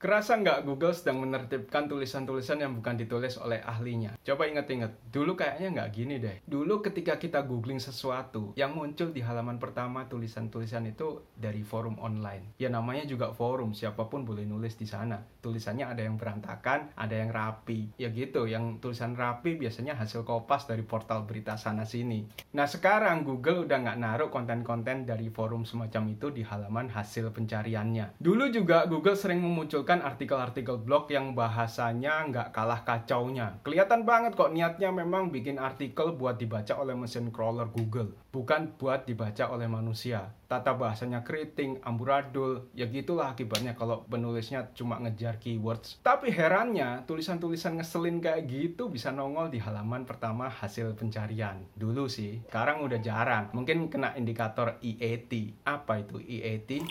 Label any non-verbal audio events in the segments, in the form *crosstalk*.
Kerasa nggak Google sedang menertibkan tulisan-tulisan yang bukan ditulis oleh ahlinya? Coba inget-inget, dulu kayaknya nggak gini deh. Dulu ketika kita googling sesuatu, yang muncul di halaman pertama tulisan-tulisan itu dari forum online. Ya namanya juga forum, siapa pun boleh nulis di sana. Tulisannya ada yang berantakan, ada yang rapi. Ya gitu, yang tulisan rapi biasanya hasil kopas dari portal berita sana-sini. Nah sekarang Google udah nggak naruh konten-konten dari forum semacam itu di halaman hasil pencariannya. Dulu juga Google sering memunculkan artikel-artikel blog yang bahasanya nggak kalah kacaunya. Kelihatan banget kok niatnya memang bikin artikel buat dibaca oleh mesin crawler Google, bukan buat dibaca oleh manusia. Tata bahasanya keriting, amburadul, ya gitulah akibatnya kalau penulisnya cuma ngejar keywords. Tapi herannya, tulisan-tulisan ngeselin kayak gitu bisa nongol di halaman pertama hasil pencarian. Dulu sih, sekarang udah jarang. Mungkin kena indikator EAT. Apa itu EAT?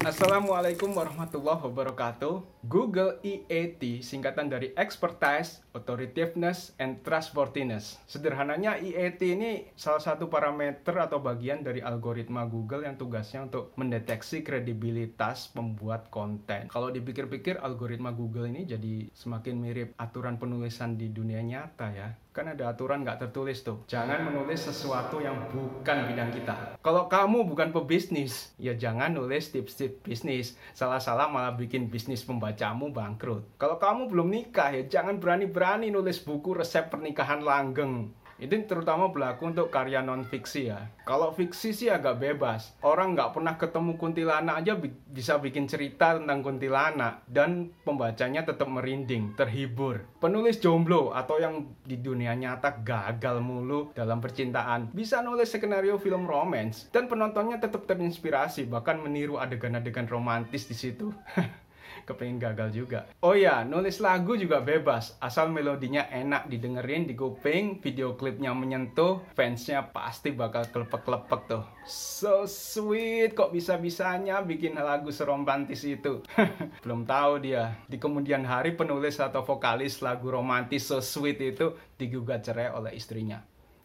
Assalamualaikum warahmatullahi wabarakatuh. Google EAT singkatan dari Expertise, Authoritativeness, and Trustworthiness. Sederhananya EAT ini salah satu parameter atau bagian dari algoritma Google yang tugasnya untuk mendeteksi kredibilitas pembuat konten. Kalau dipikir-pikir algoritma Google ini jadi semakin mirip aturan penulisan di dunia nyata ya kan ada aturan nggak tertulis tuh. Jangan menulis sesuatu yang bukan bidang kita. Kalau kamu bukan pebisnis, ya jangan nulis tips-tips bisnis. Salah-salah malah bikin bisnis pembacamu bangkrut. Kalau kamu belum nikah, ya jangan berani-berani nulis buku resep pernikahan langgeng. Itu terutama berlaku untuk karya non fiksi ya. Kalau fiksi sih agak bebas. Orang nggak pernah ketemu kuntilanak aja bi bisa bikin cerita tentang kuntilanak dan pembacanya tetap merinding, terhibur. Penulis jomblo atau yang di dunia nyata gagal mulu dalam percintaan bisa nulis skenario film romance dan penontonnya tetap terinspirasi bahkan meniru adegan-adegan romantis di situ. *laughs* kepengen gagal juga. Oh ya, nulis lagu juga bebas, asal melodinya enak didengerin di kuping, video klipnya menyentuh, fansnya pasti bakal kelepek-kelepek tuh. So sweet, kok bisa-bisanya bikin lagu seromantis itu? *laughs* Belum tahu dia. Di kemudian hari penulis atau vokalis lagu romantis So Sweet itu digugat cerai oleh istrinya.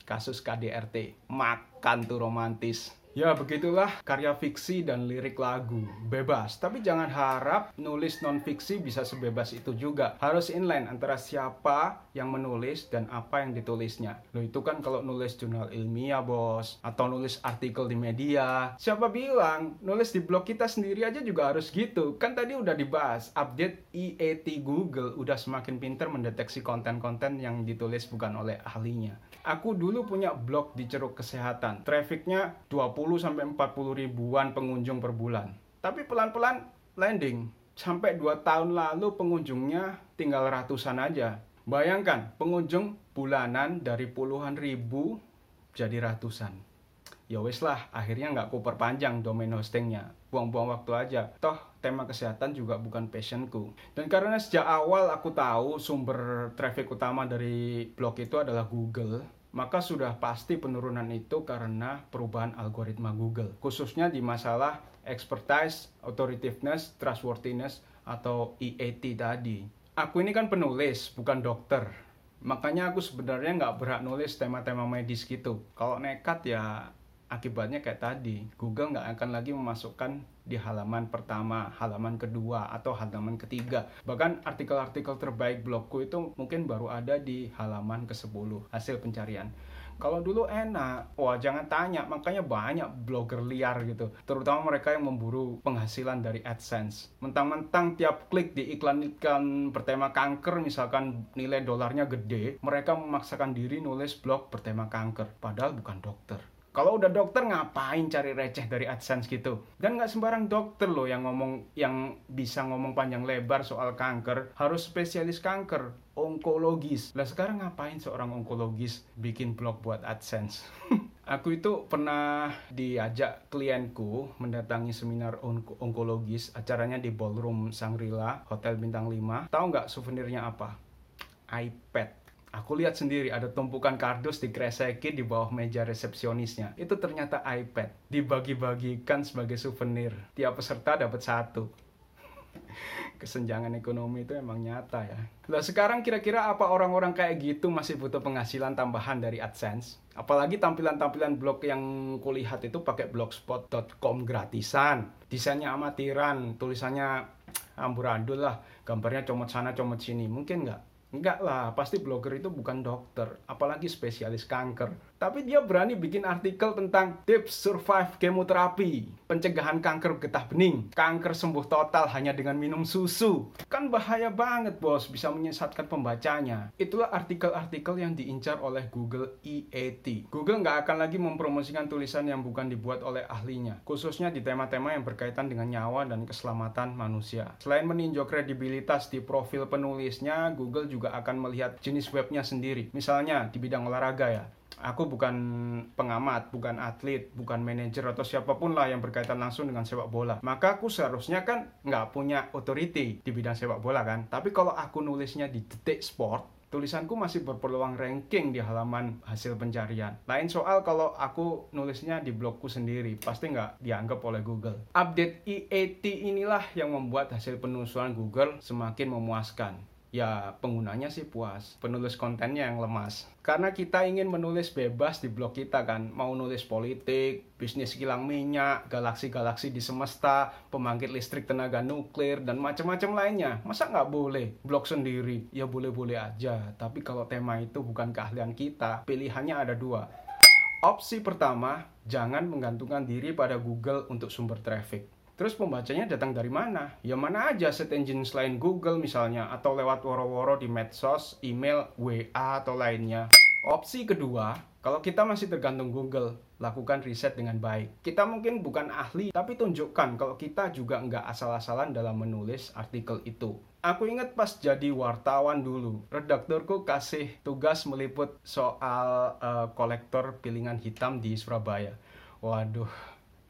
Kasus KDRT, makan tuh romantis. Ya begitulah karya fiksi dan lirik lagu. Bebas. Tapi jangan harap nulis non fiksi bisa sebebas itu juga. Harus inline antara siapa yang menulis dan apa yang ditulisnya. Lo itu kan kalau nulis jurnal ilmiah bos. Atau nulis artikel di media. Siapa bilang nulis di blog kita sendiri aja juga harus gitu? Kan tadi udah dibahas update EAT Google udah semakin pinter mendeteksi konten-konten yang ditulis bukan oleh ahlinya. Aku dulu punya blog di ceruk kesehatan. Trafficnya 20 sampai 40 ribuan pengunjung per bulan. Tapi pelan-pelan landing. Sampai 2 tahun lalu pengunjungnya tinggal ratusan aja. Bayangkan, pengunjung bulanan dari puluhan ribu jadi ratusan. Ya wis lah, akhirnya nggak ku perpanjang domain hostingnya. Buang-buang waktu aja. Toh tema kesehatan juga bukan passionku. Dan karena sejak awal aku tahu sumber traffic utama dari blog itu adalah Google, maka sudah pasti penurunan itu karena perubahan algoritma Google, khususnya di masalah expertise, authoritativeness, trustworthiness, atau EAT tadi. Aku ini kan penulis, bukan dokter. Makanya aku sebenarnya nggak berhak nulis tema-tema medis gitu. Kalau nekat ya akibatnya kayak tadi Google nggak akan lagi memasukkan di halaman pertama, halaman kedua atau halaman ketiga. Bahkan artikel-artikel terbaik blogku itu mungkin baru ada di halaman ke-10 hasil pencarian. Kalau dulu enak, wah jangan tanya, makanya banyak blogger liar gitu. Terutama mereka yang memburu penghasilan dari AdSense. Mentang-mentang tiap klik di iklan-iklan bertema kanker, misalkan nilai dolarnya gede, mereka memaksakan diri nulis blog bertema kanker, padahal bukan dokter. Kalau udah dokter ngapain cari receh dari AdSense gitu? Dan nggak sembarang dokter loh yang ngomong yang bisa ngomong panjang lebar soal kanker, harus spesialis kanker, onkologis. Lah sekarang ngapain seorang onkologis bikin blog buat AdSense? *laughs* Aku itu pernah diajak klienku mendatangi seminar onk onkologis, acaranya di Ballroom Sangrila, Hotel Bintang 5. Tahu nggak souvenirnya apa? iPad Aku lihat sendiri ada tumpukan kardus dikresekin di bawah meja resepsionisnya. Itu ternyata iPad. Dibagi-bagikan sebagai souvenir. Tiap peserta dapat satu. *laughs* kesenjangan ekonomi itu emang nyata ya. Nah sekarang kira-kira apa orang-orang kayak gitu masih butuh penghasilan tambahan dari AdSense? Apalagi tampilan-tampilan blog yang kulihat itu pakai blogspot.com gratisan. Desainnya amatiran, tulisannya amburadul lah, gambarnya comot sana comot sini. Mungkin nggak? Enggak lah, pasti blogger itu bukan dokter, apalagi spesialis kanker. Tapi dia berani bikin artikel tentang tips survive kemoterapi, pencegahan kanker getah bening, kanker sembuh total hanya dengan minum susu. Kan bahaya banget bos, bisa menyesatkan pembacanya. Itulah artikel-artikel yang diincar oleh Google EAT. Google nggak akan lagi mempromosikan tulisan yang bukan dibuat oleh ahlinya, khususnya di tema-tema yang berkaitan dengan nyawa dan keselamatan manusia. Selain meninjau kredibilitas di profil penulisnya, Google juga akan melihat jenis webnya sendiri. Misalnya di bidang olahraga ya, aku bukan pengamat, bukan atlet, bukan manajer atau siapa pun lah yang berkaitan langsung dengan sepak bola. Maka aku seharusnya kan nggak punya authority di bidang sepak bola kan. Tapi kalau aku nulisnya di detik sport, tulisanku masih berpeluang ranking di halaman hasil pencarian. Lain soal kalau aku nulisnya di blogku sendiri, pasti nggak dianggap oleh Google. Update EAT inilah yang membuat hasil penelusuran Google semakin memuaskan ya penggunanya sih puas, penulis kontennya yang lemas. Karena kita ingin menulis bebas di blog kita kan, mau nulis politik, bisnis kilang minyak, galaksi-galaksi di semesta, pembangkit listrik tenaga nuklir, dan macam-macam lainnya. Masa nggak boleh blog sendiri? Ya boleh-boleh aja, tapi kalau tema itu bukan keahlian kita, pilihannya ada dua. Opsi pertama, jangan menggantungkan diri pada Google untuk sumber traffic. Terus pembacanya datang dari mana? Ya mana aja set engine selain Google misalnya atau lewat woro-woro di medsos, email, WA atau lainnya. Opsi kedua, kalau kita masih tergantung Google, lakukan riset dengan baik. Kita mungkin bukan ahli, tapi tunjukkan kalau kita juga nggak asal-asalan dalam menulis artikel itu. Aku ingat pas jadi wartawan dulu, redakturku kasih tugas meliput soal uh, kolektor piringan hitam di Surabaya. Waduh,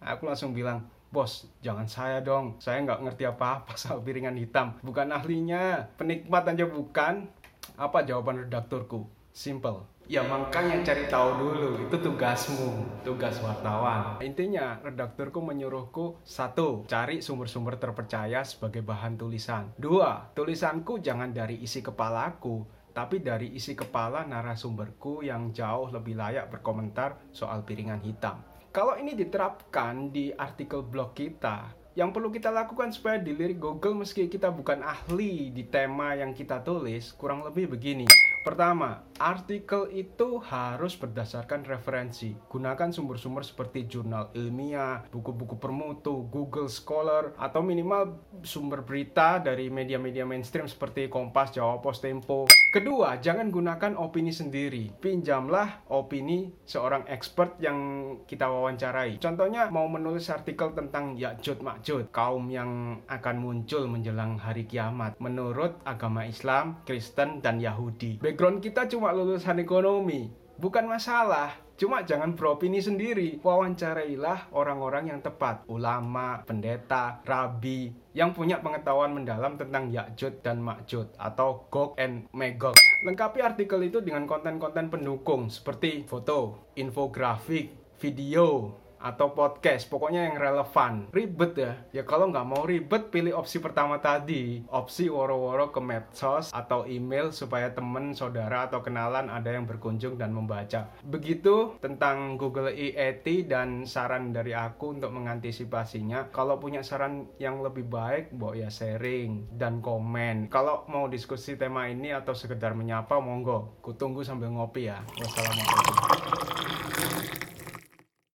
aku langsung bilang, Bos, jangan saya dong. Saya nggak ngerti apa-apa *laughs* soal piringan hitam. Bukan ahlinya. Penikmat aja bukan. Apa jawaban redakturku? Simple. Ya makanya cari tahu dulu, itu tugasmu, tugas wartawan. Intinya, redakturku menyuruhku satu, cari sumber-sumber terpercaya sebagai bahan tulisan. Dua, tulisanku jangan dari isi kepalaku, tapi dari isi kepala narasumberku yang jauh lebih layak berkomentar soal piringan hitam. Kalau ini diterapkan di artikel blog kita, yang perlu kita lakukan supaya dilirik Google meski kita bukan ahli di tema yang kita tulis, kurang lebih begini. Pertama, artikel itu harus berdasarkan referensi. Gunakan sumber-sumber seperti jurnal ilmiah, buku-buku permutu, Google Scholar, atau minimal sumber berita dari media-media mainstream seperti Kompas, Jawa Post, Tempo. Kedua, jangan gunakan opini sendiri. Pinjamlah opini seorang expert yang kita wawancarai. Contohnya, mau menulis artikel tentang Ya'jud Ma'jud, kaum yang akan muncul menjelang hari kiamat menurut agama Islam, Kristen, dan Yahudi background kita cuma lulusan ekonomi bukan masalah Cuma jangan beropini sendiri. Wawancarailah orang-orang yang tepat. Ulama, pendeta, rabi, yang punya pengetahuan mendalam tentang Yakjud dan Makjud atau Gog and Magog. Lengkapi artikel itu dengan konten-konten pendukung seperti foto, infografik, video, atau podcast pokoknya yang relevan. Ribet ya. Ya kalau nggak mau ribet pilih opsi pertama tadi. Opsi woro-woro ke medsos atau email supaya temen saudara atau kenalan ada yang berkunjung dan membaca. Begitu tentang Google EAT dan saran dari aku untuk mengantisipasinya. Kalau punya saran yang lebih baik mau ya sharing dan komen. Kalau mau diskusi tema ini atau sekedar menyapa monggo. Kutunggu sambil ngopi ya. Wassalamualaikum